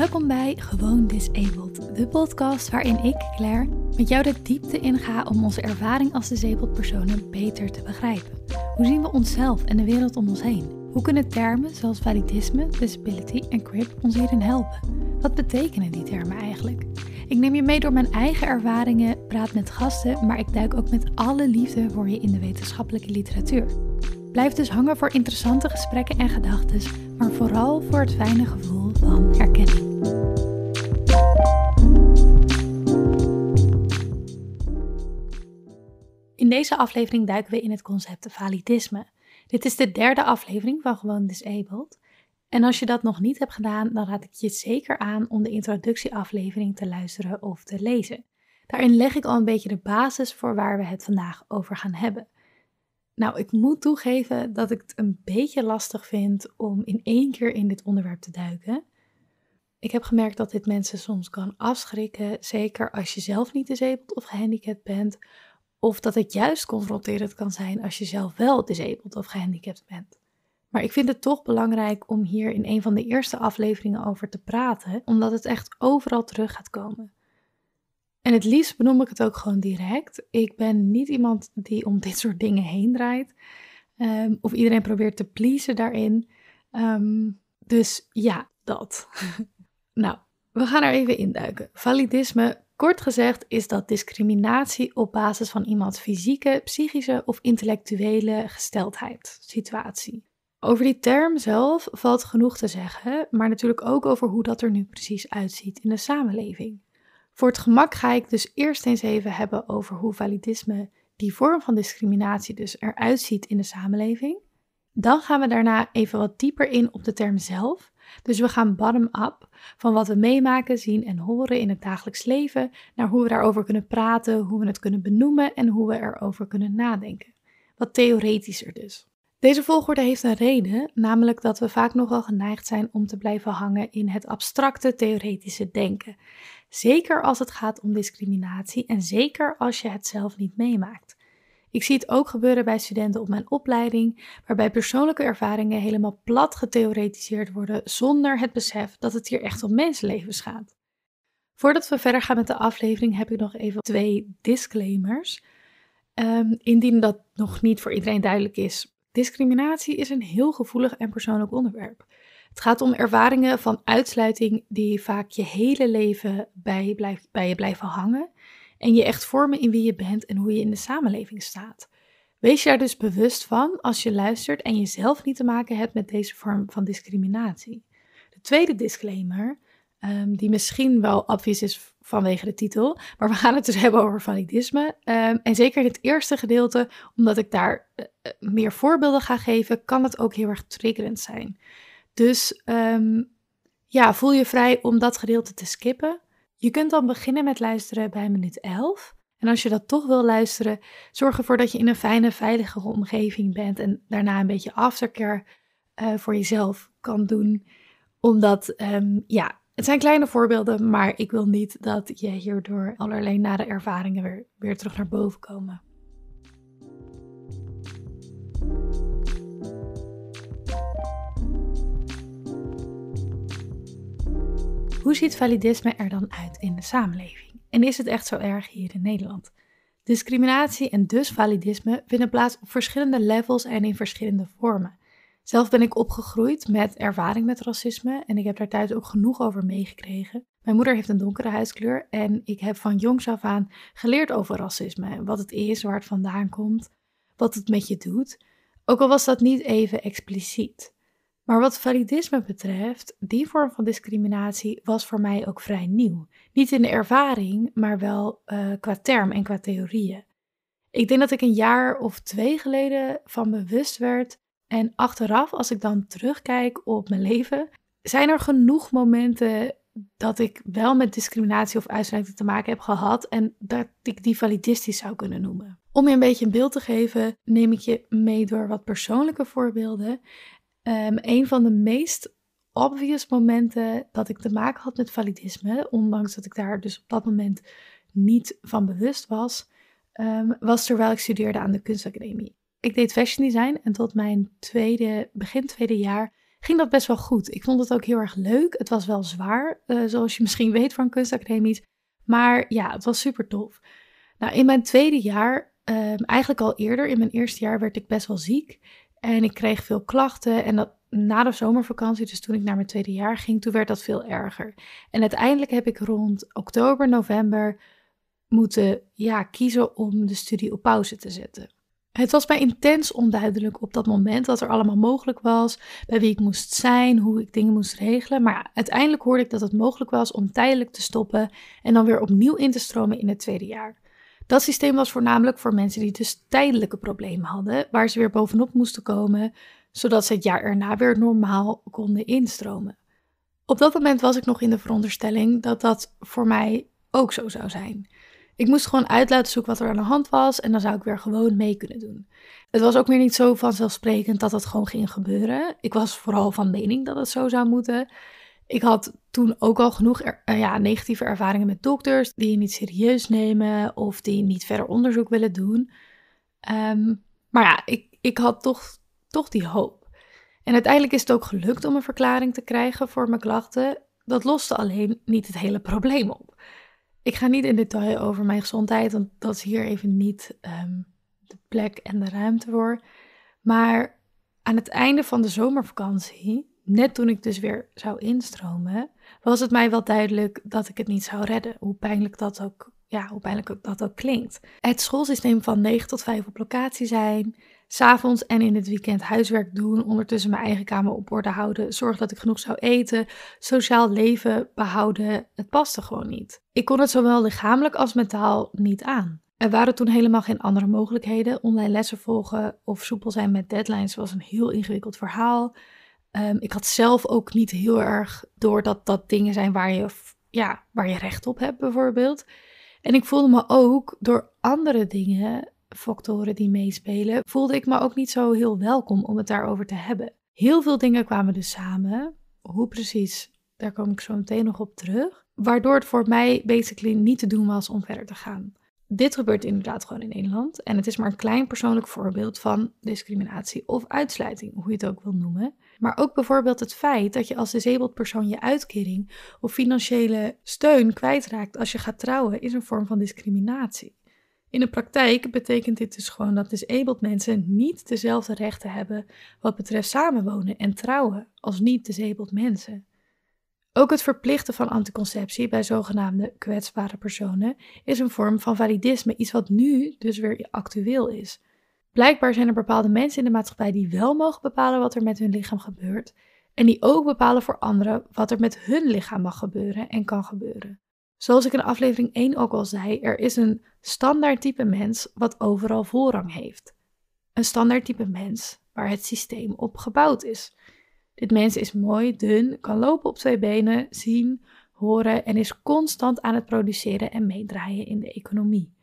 Welkom bij Gewoon Disabled, de podcast waarin ik, Claire, met jou de diepte inga om onze ervaring als disabled personen beter te begrijpen. Hoe zien we onszelf en de wereld om ons heen? Hoe kunnen termen zoals validisme, disability en crip ons hierin helpen? Wat betekenen die termen eigenlijk? Ik neem je mee door mijn eigen ervaringen, praat met gasten, maar ik duik ook met alle liefde voor je in de wetenschappelijke literatuur. Blijf dus hangen voor interessante gesprekken en gedachten, maar vooral voor het fijne gevoel deze aflevering duiken we in het concept validisme. Dit is de derde aflevering van Gewoon Disabled. En als je dat nog niet hebt gedaan, dan raad ik je zeker aan om de introductieaflevering te luisteren of te lezen. Daarin leg ik al een beetje de basis voor waar we het vandaag over gaan hebben. Nou, ik moet toegeven dat ik het een beetje lastig vind om in één keer in dit onderwerp te duiken. Ik heb gemerkt dat dit mensen soms kan afschrikken, zeker als je zelf niet disabled of gehandicapt bent, of dat het juist confronterend kan zijn als je zelf wel disabled of gehandicapt bent. Maar ik vind het toch belangrijk om hier in een van de eerste afleveringen over te praten, omdat het echt overal terug gaat komen. En het liefst benoem ik het ook gewoon direct. Ik ben niet iemand die om dit soort dingen heen draait. Um, of iedereen probeert te pleasen daarin. Um, dus ja, dat. nou, we gaan er even induiken. Validisme, kort gezegd, is dat discriminatie op basis van iemands fysieke, psychische of intellectuele gesteldheid, situatie. Over die term zelf valt genoeg te zeggen, maar natuurlijk ook over hoe dat er nu precies uitziet in de samenleving. Voor het gemak ga ik dus eerst eens even hebben over hoe validisme, die vorm van discriminatie, dus eruit ziet in de samenleving. Dan gaan we daarna even wat dieper in op de term zelf. Dus we gaan bottom-up van wat we meemaken, zien en horen in het dagelijks leven, naar hoe we daarover kunnen praten, hoe we het kunnen benoemen en hoe we erover kunnen nadenken. Wat theoretischer dus. Deze volgorde heeft een reden, namelijk dat we vaak nogal geneigd zijn om te blijven hangen in het abstracte theoretische denken. Zeker als het gaat om discriminatie en zeker als je het zelf niet meemaakt. Ik zie het ook gebeuren bij studenten op mijn opleiding, waarbij persoonlijke ervaringen helemaal plat getheoretiseerd worden zonder het besef dat het hier echt om mensenlevens gaat. Voordat we verder gaan met de aflevering heb ik nog even twee disclaimers. Um, indien dat nog niet voor iedereen duidelijk is, discriminatie is een heel gevoelig en persoonlijk onderwerp. Het gaat om ervaringen van uitsluiting die vaak je hele leven bij bij je blijven hangen en je echt vormen in wie je bent en hoe je in de samenleving staat. Wees je daar dus bewust van als je luistert en jezelf niet te maken hebt met deze vorm van discriminatie. De tweede disclaimer, um, die misschien wel obvious is vanwege de titel, maar we gaan het dus hebben over validisme. Um, en zeker in het eerste gedeelte, omdat ik daar uh, meer voorbeelden ga geven, kan het ook heel erg triggerend zijn. Dus um, ja, voel je vrij om dat gedeelte te skippen. Je kunt dan beginnen met luisteren bij minuut 11. En als je dat toch wil luisteren, zorg ervoor dat je in een fijne, veilige omgeving bent en daarna een beetje aftercare uh, voor jezelf kan doen. Omdat, um, ja, het zijn kleine voorbeelden, maar ik wil niet dat je hierdoor allerlei nare ervaringen weer, weer terug naar boven komen. Hoe ziet validisme er dan uit in de samenleving? En is het echt zo erg hier in Nederland? Discriminatie en dus validisme vinden plaats op verschillende levels en in verschillende vormen. Zelf ben ik opgegroeid met ervaring met racisme en ik heb daar thuis ook genoeg over meegekregen. Mijn moeder heeft een donkere huidskleur en ik heb van jongs af aan geleerd over racisme. Wat het is, waar het vandaan komt, wat het met je doet. Ook al was dat niet even expliciet. Maar wat validisme betreft, die vorm van discriminatie was voor mij ook vrij nieuw. Niet in de ervaring, maar wel uh, qua term en qua theorieën. Ik denk dat ik een jaar of twee geleden van bewust werd. En achteraf, als ik dan terugkijk op mijn leven, zijn er genoeg momenten dat ik wel met discriminatie of uitsluiting te maken heb gehad en dat ik die validistisch zou kunnen noemen. Om je een beetje een beeld te geven, neem ik je mee door wat persoonlijke voorbeelden. Um, een van de meest obvious momenten dat ik te maken had met validisme, ondanks dat ik daar dus op dat moment niet van bewust was, um, was terwijl ik studeerde aan de kunstacademie. Ik deed fashion design en tot mijn tweede, begin tweede jaar ging dat best wel goed. Ik vond het ook heel erg leuk. Het was wel zwaar, uh, zoals je misschien weet van kunstacademies. Maar ja, het was super tof. Nou, in mijn tweede jaar, um, eigenlijk al eerder, in mijn eerste jaar werd ik best wel ziek. En ik kreeg veel klachten. En dat, na de zomervakantie, dus toen ik naar mijn tweede jaar ging, toen werd dat veel erger. En uiteindelijk heb ik rond oktober, november moeten ja, kiezen om de studie op pauze te zetten. Het was mij intens onduidelijk op dat moment wat er allemaal mogelijk was, bij wie ik moest zijn, hoe ik dingen moest regelen. Maar uiteindelijk hoorde ik dat het mogelijk was om tijdelijk te stoppen en dan weer opnieuw in te stromen in het tweede jaar. Dat systeem was voornamelijk voor mensen die dus tijdelijke problemen hadden, waar ze weer bovenop moesten komen, zodat ze het jaar erna weer normaal konden instromen. Op dat moment was ik nog in de veronderstelling dat dat voor mij ook zo zou zijn. Ik moest gewoon uit laten zoeken wat er aan de hand was en dan zou ik weer gewoon mee kunnen doen. Het was ook weer niet zo vanzelfsprekend dat dat gewoon ging gebeuren. Ik was vooral van mening dat het zo zou moeten. Ik had toen ook al genoeg eh, ja, negatieve ervaringen met dokters die je niet serieus nemen of die niet verder onderzoek willen doen. Ehm, maar ja, ik, ik had toch, toch die hoop. En uiteindelijk is het ook gelukt om een verklaring te krijgen voor mijn klachten. Dat loste alleen niet het hele probleem op. Ik ga niet in detail over mijn gezondheid, want dat is hier even niet um, de plek en de ruimte voor. Maar aan het einde van de zomervakantie, net toen ik dus weer zou instromen, was het mij wel duidelijk dat ik het niet zou redden. Hoe pijnlijk dat ook, ja, hoe pijnlijk dat ook klinkt. Het schoolsysteem van 9 tot 5 op locatie zijn, s'avonds en in het weekend huiswerk doen, ondertussen mijn eigen kamer op orde houden, zorg dat ik genoeg zou eten, sociaal leven behouden, het paste gewoon niet. Ik kon het zowel lichamelijk als mentaal niet aan. Er waren toen helemaal geen andere mogelijkheden. Online lessen volgen of soepel zijn met deadlines was een heel ingewikkeld verhaal. Ehm, ik had zelf ook niet heel erg door dat dat dingen zijn waar je, ja, waar je recht op hebt, bijvoorbeeld. En ik voelde me ook door andere dingen factoren die meespelen, voelde ik me ook niet zo heel welkom om het daarover te hebben. Heel veel dingen kwamen dus samen. Hoe precies, daar kom ik zo meteen nog op terug. Waardoor het voor mij basically niet te doen was om verder te gaan. Dit gebeurt inderdaad gewoon in Nederland. En het is maar een klein persoonlijk voorbeeld van discriminatie of uitsluiting, hoe je het ook wil noemen. Maar ook bijvoorbeeld het feit dat je als disabled persoon je uitkering of financiële steun kwijtraakt als je gaat trouwen, is een vorm van discriminatie. In de praktijk betekent dit dus gewoon dat disabled mensen niet dezelfde rechten hebben wat betreft samenwonen en trouwen als niet-disabled mensen. Ook het verplichten van anticonceptie bij zogenaamde kwetsbare personen is een vorm van validisme, iets wat nu dus weer actueel is. Blijkbaar zijn er bepaalde mensen in de maatschappij die wel mogen bepalen wat er met hun lichaam gebeurt, en die ook bepalen voor anderen wat er met hun lichaam mag gebeuren en kan gebeuren. Zoals ik in aflevering 1 ook al zei, er is een standaard type mens wat overal voorrang heeft. Een standaard type mens waar het systeem op gebouwd is. Dit mens is mooi, dun, kan lopen op twee benen, zien, horen en is constant aan het produceren en meedraaien in de economie.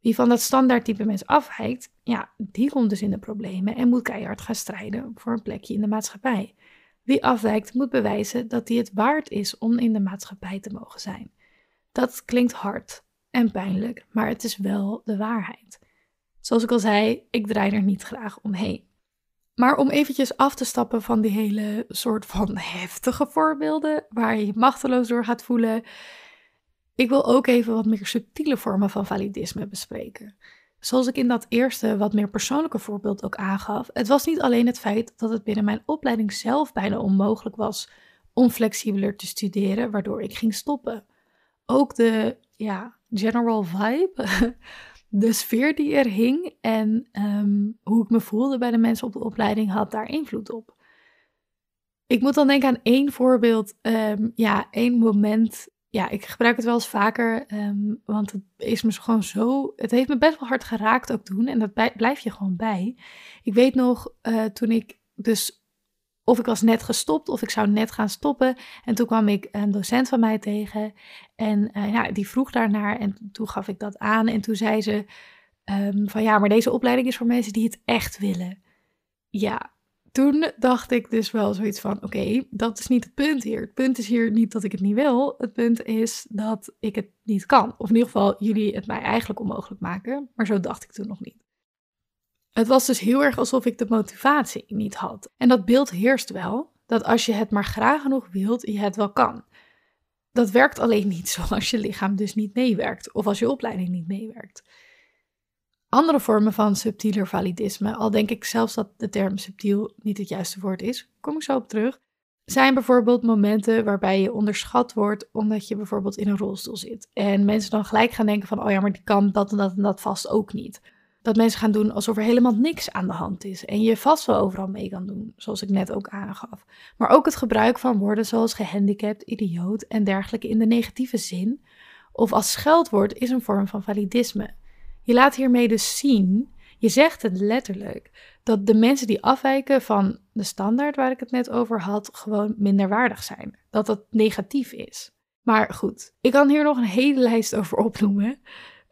Wie van dat standaard type mens afwijkt, ja, die komt dus in de problemen en moet keihard gaan strijden voor een plekje in de maatschappij. Wie afwijkt moet bewijzen dat hij het waard is om in de maatschappij te mogen zijn. Dat klinkt hard en pijnlijk, maar het is wel de waarheid. Zoals ik al zei, ik draai er niet graag omheen. Maar om eventjes af te stappen van die hele soort van heftige voorbeelden, waar je je machteloos door gaat voelen, ik wil ook even wat meer subtiele vormen van validisme bespreken. Zoals ik in dat eerste, wat meer persoonlijke voorbeeld ook aangaf, het was niet alleen het feit dat het binnen mijn opleiding zelf bijna onmogelijk was om flexibeler te studeren, waardoor ik ging stoppen ook de ja, general vibe, de sfeer die er hing en ehm, hoe ik me voelde bij de mensen op de opleiding had daar invloed op. Ik moet dan denken aan één voorbeeld, ehm, ja, één moment. Ja, ik gebruik het wel eens vaker, ehm, want het is me gewoon zo. Het heeft me best wel hard geraakt ook toen en dat blijf je gewoon bij. Ik weet nog uh, toen ik dus of ik was net gestopt of ik zou net gaan stoppen. En toen kwam ik een docent van mij tegen en uh, ja, die vroeg daarnaar en toen gaf ik dat aan. En toen zei ze um, van ja, maar deze opleiding is voor mensen die het echt willen. Ja, toen dacht ik dus wel zoiets van: oké, dat is niet het punt hier. Het punt is hier niet dat ik het niet wil. Het punt is dat ik het niet kan. Of in ieder geval jullie het mij eigenlijk onmogelijk maken. Maar zo dacht ik toen nog niet. Het was dus heel erg alsof ik de motivatie niet had. En dat beeld heerst wel. dat als je het maar graag genoeg wilt, je het wel kan. Dat werkt alleen niet zo als je lichaam dus niet meewerkt of als je opleiding niet meewerkt. Andere vormen van subtieler validisme, al denk ik zelfs dat de term subtiel niet het juiste woord is, kom ik zo op terug, zijn bijvoorbeeld momenten waarbij je onderschat wordt omdat je bijvoorbeeld in een rolstoel zit. En mensen dan gelijk gaan denken van, oh ja, maar die kan dat en dat en dat vast ook niet. Dat mensen gaan doen alsof er helemaal niks aan de hand is en je vast wel overal mee kan doen, zoals ik net ook aangaf. Maar ook het gebruik van woorden zoals gehandicapt, idioot en dergelijke in de negatieve zin, of als scheldwoord, is een vorm van validisme. Je laat hiermee dus zien, je zegt het letterlijk, dat de mensen die afwijken van de standaard waar ik het net over had, gewoon minderwaardig zijn. Dat dat negatief is. Maar goed, ik kan hier nog een hele lijst over opnoemen.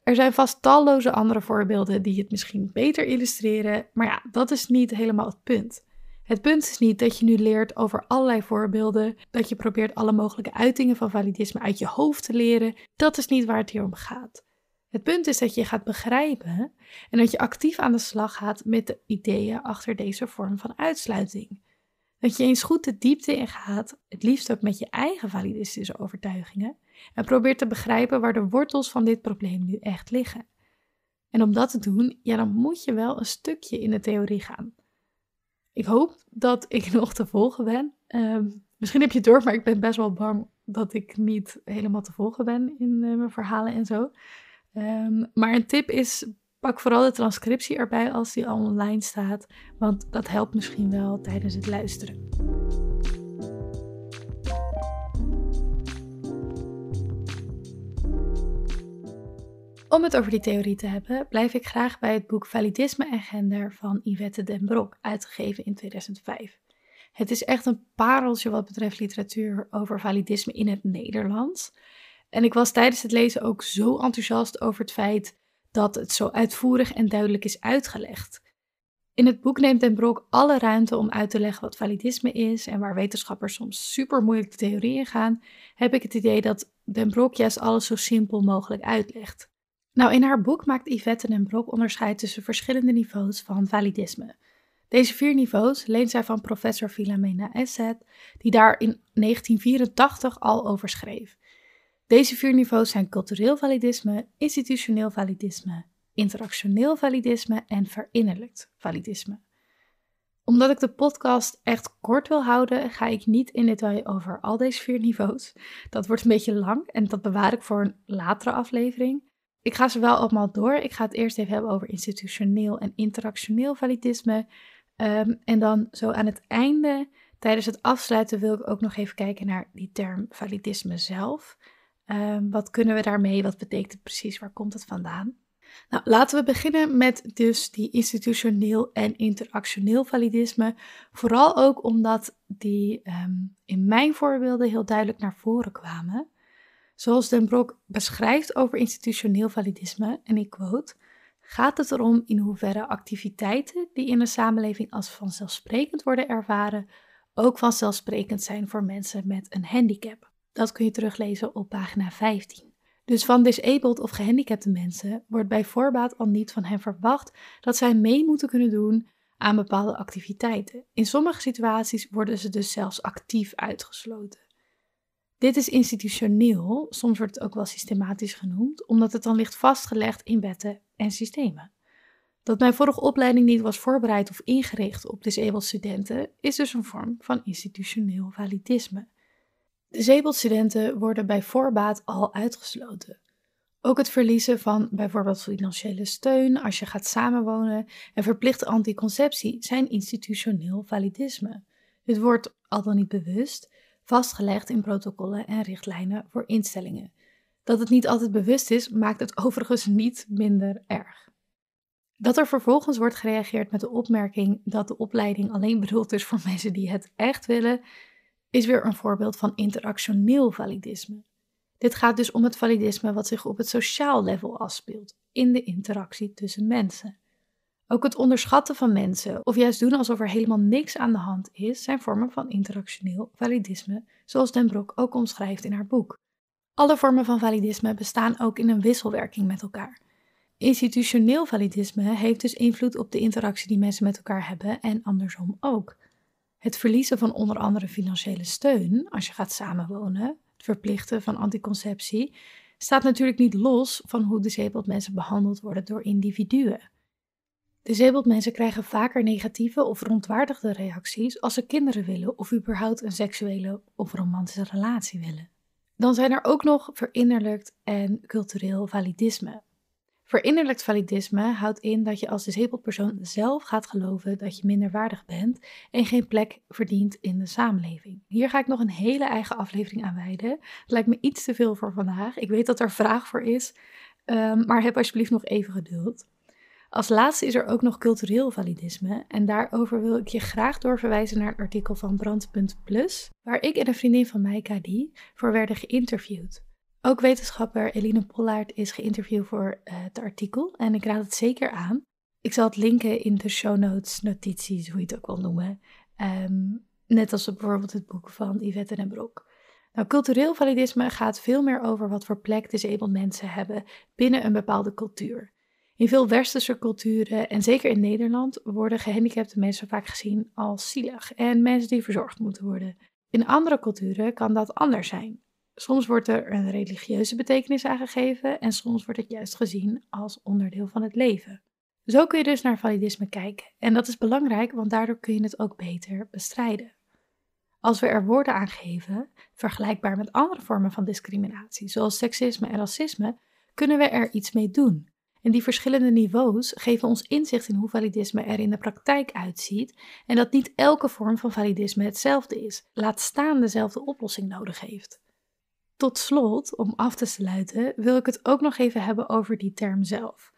Er zijn vast talloze andere voorbeelden die het misschien beter illustreren, maar ja, dat is niet helemaal het punt. Het punt is niet dat je nu leert over allerlei voorbeelden, dat je probeert alle mogelijke uitingen van validisme uit je hoofd te leren. Dat is niet waar het hier om gaat. Het punt is dat je gaat begrijpen en dat je actief aan de slag gaat met de ideeën achter deze vorm van uitsluiting. Dat je eens goed de diepte ingaat, het liefst ook met je eigen validistische overtuigingen, en probeert te begrijpen waar de wortels van dit probleem nu echt liggen. En om dat te doen, ja, dan moet je wel een stukje in de theorie gaan. Ik hoop dat ik nog te volgen ben. Ehm, misschien heb je het door, maar ik ben best wel bang dat ik niet helemaal te volgen ben in uh, mijn verhalen en zo. Ehm, maar een tip is, pak vooral de transcriptie erbij als die al online staat, want dat helpt misschien wel tijdens het luisteren. Om het over die theorie te hebben, blijf ik graag bij het boek Validisme en Gender van Yvette den Brok, uitgegeven in 2005. Het is echt een pareltje wat betreft literatuur over validisme in het Nederlands. En ik was tijdens het lezen ook zo enthousiast over het feit dat het zo uitvoerig en duidelijk is uitgelegd. In het boek neemt Den Brok alle ruimte om uit te leggen wat validisme is en waar wetenschappers soms super moeilijk de theorieën gaan, heb ik het idee dat Den Brok juist alles zo simpel mogelijk uitlegt. Nou, in haar boek maakt Yvette Den Brok onderscheid tussen verschillende niveaus van validisme. Deze vier niveaus leent zij van professor Philomena Esset, die daar in 1984 al over schreef. Deze vier niveaus zijn cultureel validisme, institutioneel validisme, interactioneel validisme en verinnerlijkt validisme. Omdat ik de podcast echt kort wil houden, ga ik niet in detail over al deze vier niveaus. Dat wordt een beetje lang en dat bewaar ik voor een latere aflevering. Ik ga ze wel allemaal door. Ik ga het eerst even hebben over institutioneel en interactioneel validisme. Ehm, en dan zo aan het einde, tijdens het afsluiten, wil ik ook nog even kijken naar die term validisme zelf. Um, wat kunnen we daarmee? Wat betekent het precies? Waar komt het vandaan? Nou, laten we beginnen met dus die institutioneel en interactioneel validisme. Vooral ook omdat die um, in mijn voorbeelden heel duidelijk naar voren kwamen. Zoals Den Brok beschrijft over institutioneel validisme, en ik quote, gaat het erom in hoeverre activiteiten die in een samenleving als vanzelfsprekend worden ervaren, ook vanzelfsprekend zijn voor mensen met een handicap. Dat kun je teruglezen op pagina 15. Dus van disabled of gehandicapte mensen wordt bij voorbaat al niet van hen verwacht dat zij mee moeten kunnen doen aan bepaalde activiteiten. In sommige situaties worden ze dus zelfs actief uitgesloten. Dit is institutioneel, soms wordt het ook wel systematisch genoemd, omdat het dan ligt vastgelegd in wetten en systemen. Dat mijn vorige opleiding niet was voorbereid of ingericht op disabled studenten, is dus een vorm van institutioneel validisme. Disabled studenten worden bij voorbaat al uitgesloten. Ook het verliezen van bijvoorbeeld financiële steun als je gaat samenwonen en verplichte anticonceptie zijn institutioneel validisme. Dit wordt, al dan niet bewust, vastgelegd in protocollen en richtlijnen voor instellingen. Dat het niet altijd bewust is, maakt het overigens niet minder erg. Dat er vervolgens wordt gereageerd met de opmerking dat de opleiding alleen bedoeld is voor mensen die het echt willen, is weer een voorbeeld van interactioneel validisme. Dit gaat dus om het validisme wat zich op het sociaal level afspeelt, in de interactie tussen mensen. Ook het onderschatten van mensen of juist doen alsof er helemaal niks aan de hand is, zijn vormen van interactioneel validisme, zoals Den Broek ook omschrijft in haar boek. Alle vormen van validisme bestaan ook in een wisselwerking met elkaar. Institutioneel validisme heeft dus invloed op de interactie die mensen met elkaar hebben en andersom ook. Het verliezen van onder andere financiële steun als je gaat samenwonen, het verplichten van anticonceptie, staat natuurlijk niet los van hoe disabled mensen behandeld worden door individuen. Disabled mensen krijgen vaker negatieve of verontwaardigde reacties als ze kinderen willen of überhaupt een seksuele of romantische relatie willen. Dan zijn er ook nog verinnerlijkt en cultureel validisme. Verinnerlijkt validisme houdt in dat je als disabled persoon zelf gaat geloven dat je minder waardig bent en geen plek verdient in de samenleving. Hier ga ik nog een hele eigen aflevering aan wijden. Het lijkt me iets te veel voor vandaag. Ik weet dat er vraag voor is, um, maar heb alsjeblieft nog even geduld. Als laatste is er ook nog cultureel validisme en daarover wil ik je graag doorverwijzen naar het artikel van Brand.plus, waar ik en een vriendin van mij, Kadi, voor werden geïnterviewd. Ook wetenschapper Eline Pollard is geïnterviewd voor uh, het artikel en ik raad het zeker aan. Ik zal het linken in de show notes, notities, hoe je het ook wil noemen. Ehm, net als bijvoorbeeld het boek van Yvette en Brok. Nou, cultureel validisme gaat veel meer over wat voor plek disabled mensen hebben binnen een bepaalde cultuur. In veel westerse culturen, en zeker in Nederland, worden gehandicapte mensen vaak gezien als zielig en mensen die verzorgd moeten worden. In andere culturen kan dat anders zijn. Soms wordt er een religieuze betekenis aangegeven en soms wordt het juist gezien als onderdeel van het leven. Zo kun je dus naar validisme kijken en dat is belangrijk, want daardoor kun je het ook beter bestrijden. Als we er woorden aan geven, vergelijkbaar met andere vormen van discriminatie, zoals seksisme en racisme, kunnen we er iets mee doen. En die verschillende niveaus geven ons inzicht in hoe validisme er in de praktijk uitziet en dat niet elke vorm van validisme hetzelfde is, laat staan dezelfde oplossing nodig heeft. Tot slot, om af te sluiten, wil ik het ook nog even hebben over die term zelf.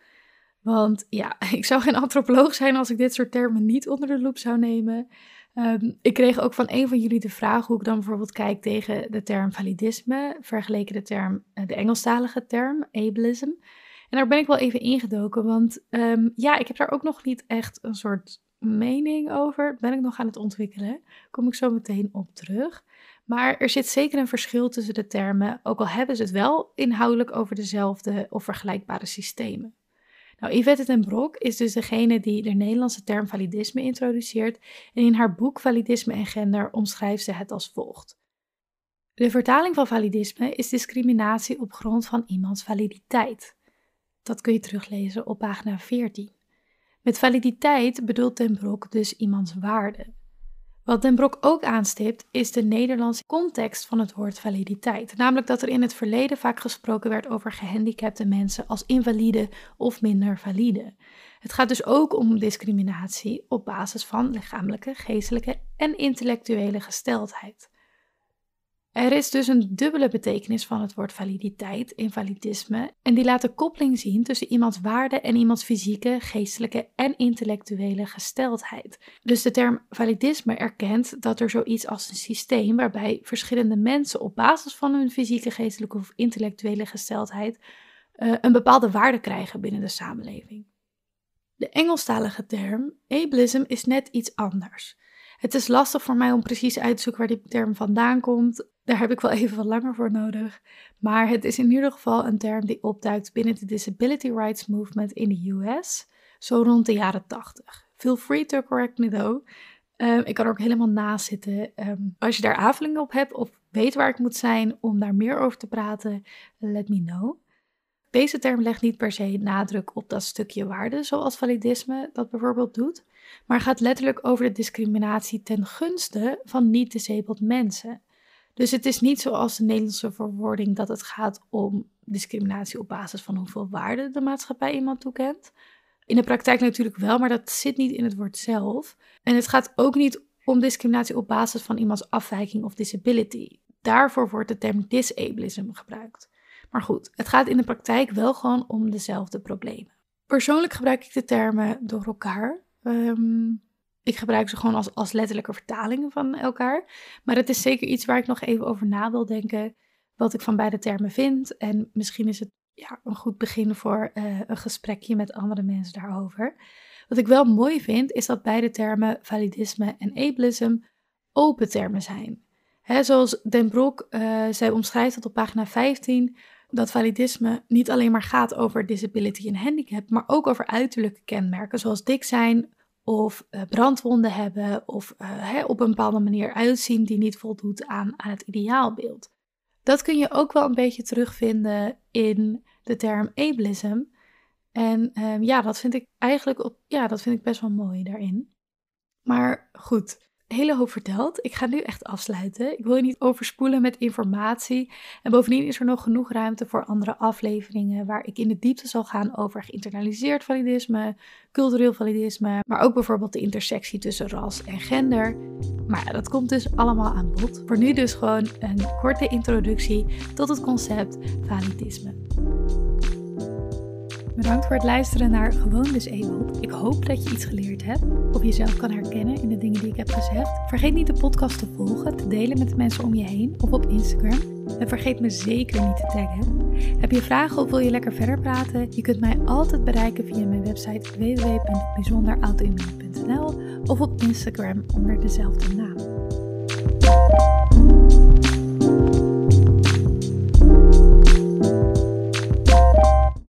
Want ja, ik zou geen antropoloog zijn als ik dit soort termen niet onder de loep zou nemen. Ehm, ik kreeg ook van een van jullie de vraag hoe ik dan bijvoorbeeld kijk tegen de term validisme, vergeleken de term, eh, de Engelstalige term, ableism. En daar ben ik wel even ingedoken, want ehm, ja, ik heb daar ook nog niet echt een soort mening over. Ben ik nog aan het ontwikkelen. Kom ik zo meteen op terug. Maar er zit zeker een verschil tussen de termen, ook al hebben ze het wel inhoudelijk over dezelfde of vergelijkbare systemen. Nou, Yvette ten Brok is dus degene die de Nederlandse term validisme introduceert en in haar boek Validisme en Gender omschrijft ze het als volgt. De vertaling van validisme is discriminatie op grond van iemands validiteit. Dat kun je teruglezen op pagina 14. Met validiteit bedoelt ten Brok dus iemands waarde. Wat Den Brok ook aanstipt is de Nederlandse context van het woord validiteit. Namelijk dat er in het verleden vaak gesproken werd over gehandicapte mensen als invalide of minder valide. Het gaat dus ook om discriminatie op basis van lichamelijke, geestelijke en intellectuele gesteldheid. Er is dus een dubbele betekenis van het woord validiteit, invalidisme, en die laat de koppeling zien tussen iemands waarde en iemands fysieke, geestelijke en intellectuele gesteldheid. Dus de term validisme erkent dat er zoiets als een systeem waarbij verschillende mensen op basis van hun fysieke, geestelijke of intellectuele gesteldheid uh, een bepaalde waarde krijgen binnen de samenleving. De Engelstalige term ableism is net iets anders. Het is lastig voor mij om precies uit te zoeken waar die term vandaan komt. Daar heb ik wel even wat langer voor nodig. Maar het is in ieder geval een term die opduikt binnen de Disability Rights Movement in de US, zo rond de jaren 80. Feel free to correct me though. Um, ik kan er ook helemaal naast zitten. Ehm, als je daar aanvullingen op hebt of weet waar ik moet zijn om daar meer over te praten, let me know. Deze term legt niet per se nadruk op dat stukje waarde, zoals validisme dat bijvoorbeeld doet, maar gaat letterlijk over de discriminatie ten gunste van niet-disabled mensen. Dus het is niet zoals de Nederlandse verwoording dat het gaat om discriminatie op basis van hoeveel waarde de maatschappij iemand toekent. In de praktijk natuurlijk wel, maar dat zit niet in het woord zelf. En het gaat ook niet om discriminatie op basis van iemands afwijking of disability. Daarvoor wordt de term disableism gebruikt. Maar goed, het gaat in de praktijk wel gewoon om dezelfde problemen. Persoonlijk gebruik ik de termen door elkaar. Ehm, ik gebruik ze gewoon als, als letterlijke vertalingen van elkaar. Maar het is zeker iets waar ik nog even over na wil denken. Wat ik van beide termen vind. En misschien is het ja, een goed begin voor uh, een gesprekje met andere mensen daarover. Wat ik wel mooi vind, is dat beide termen validisme en ableism open termen zijn. He, zoals Den Broek, uh, zij omschrijft dat op pagina 15, dat validisme niet alleen maar gaat over disability en handicap, maar ook over uiterlijke kenmerken zoals dik zijn, of uh, brandwonden hebben of uh, op een bepaalde manier uitzien die niet voldoet aan, aan het ideaalbeeld. Dat kun je ook wel een beetje terugvinden in de term ableism. En um, ja, dat vind ik eigenlijk op, ja, dat vind ik best wel mooi daarin. Maar goed, hele hoop verteld. Ik ga nu echt afsluiten. Ik wil je niet overspoelen met informatie. En bovendien is er nog genoeg ruimte voor andere afleveringen waar ik in de diepte zal gaan over geïnternaliseerd validisme, cultureel validisme, maar ook bijvoorbeeld de intersectie tussen ras en gender. Maar ja, dat komt dus allemaal aan bod. Voor nu dus gewoon een korte introductie tot het concept validisme. Bedankt voor het luisteren naar Gewoon Disabled. Ik hoop dat je iets geleerd hebt of jezelf kan herkennen in de dingen die ik heb gezegd. Vergeet niet de podcast te volgen, te delen met de mensen om je heen of op Instagram. En vergeet me zeker niet te taggen. Heb je vragen of wil je lekker verder praten? Je kunt mij altijd bereiken via mijn website www.bijzonderautoimmuun.nl of op Instagram onder dezelfde naam.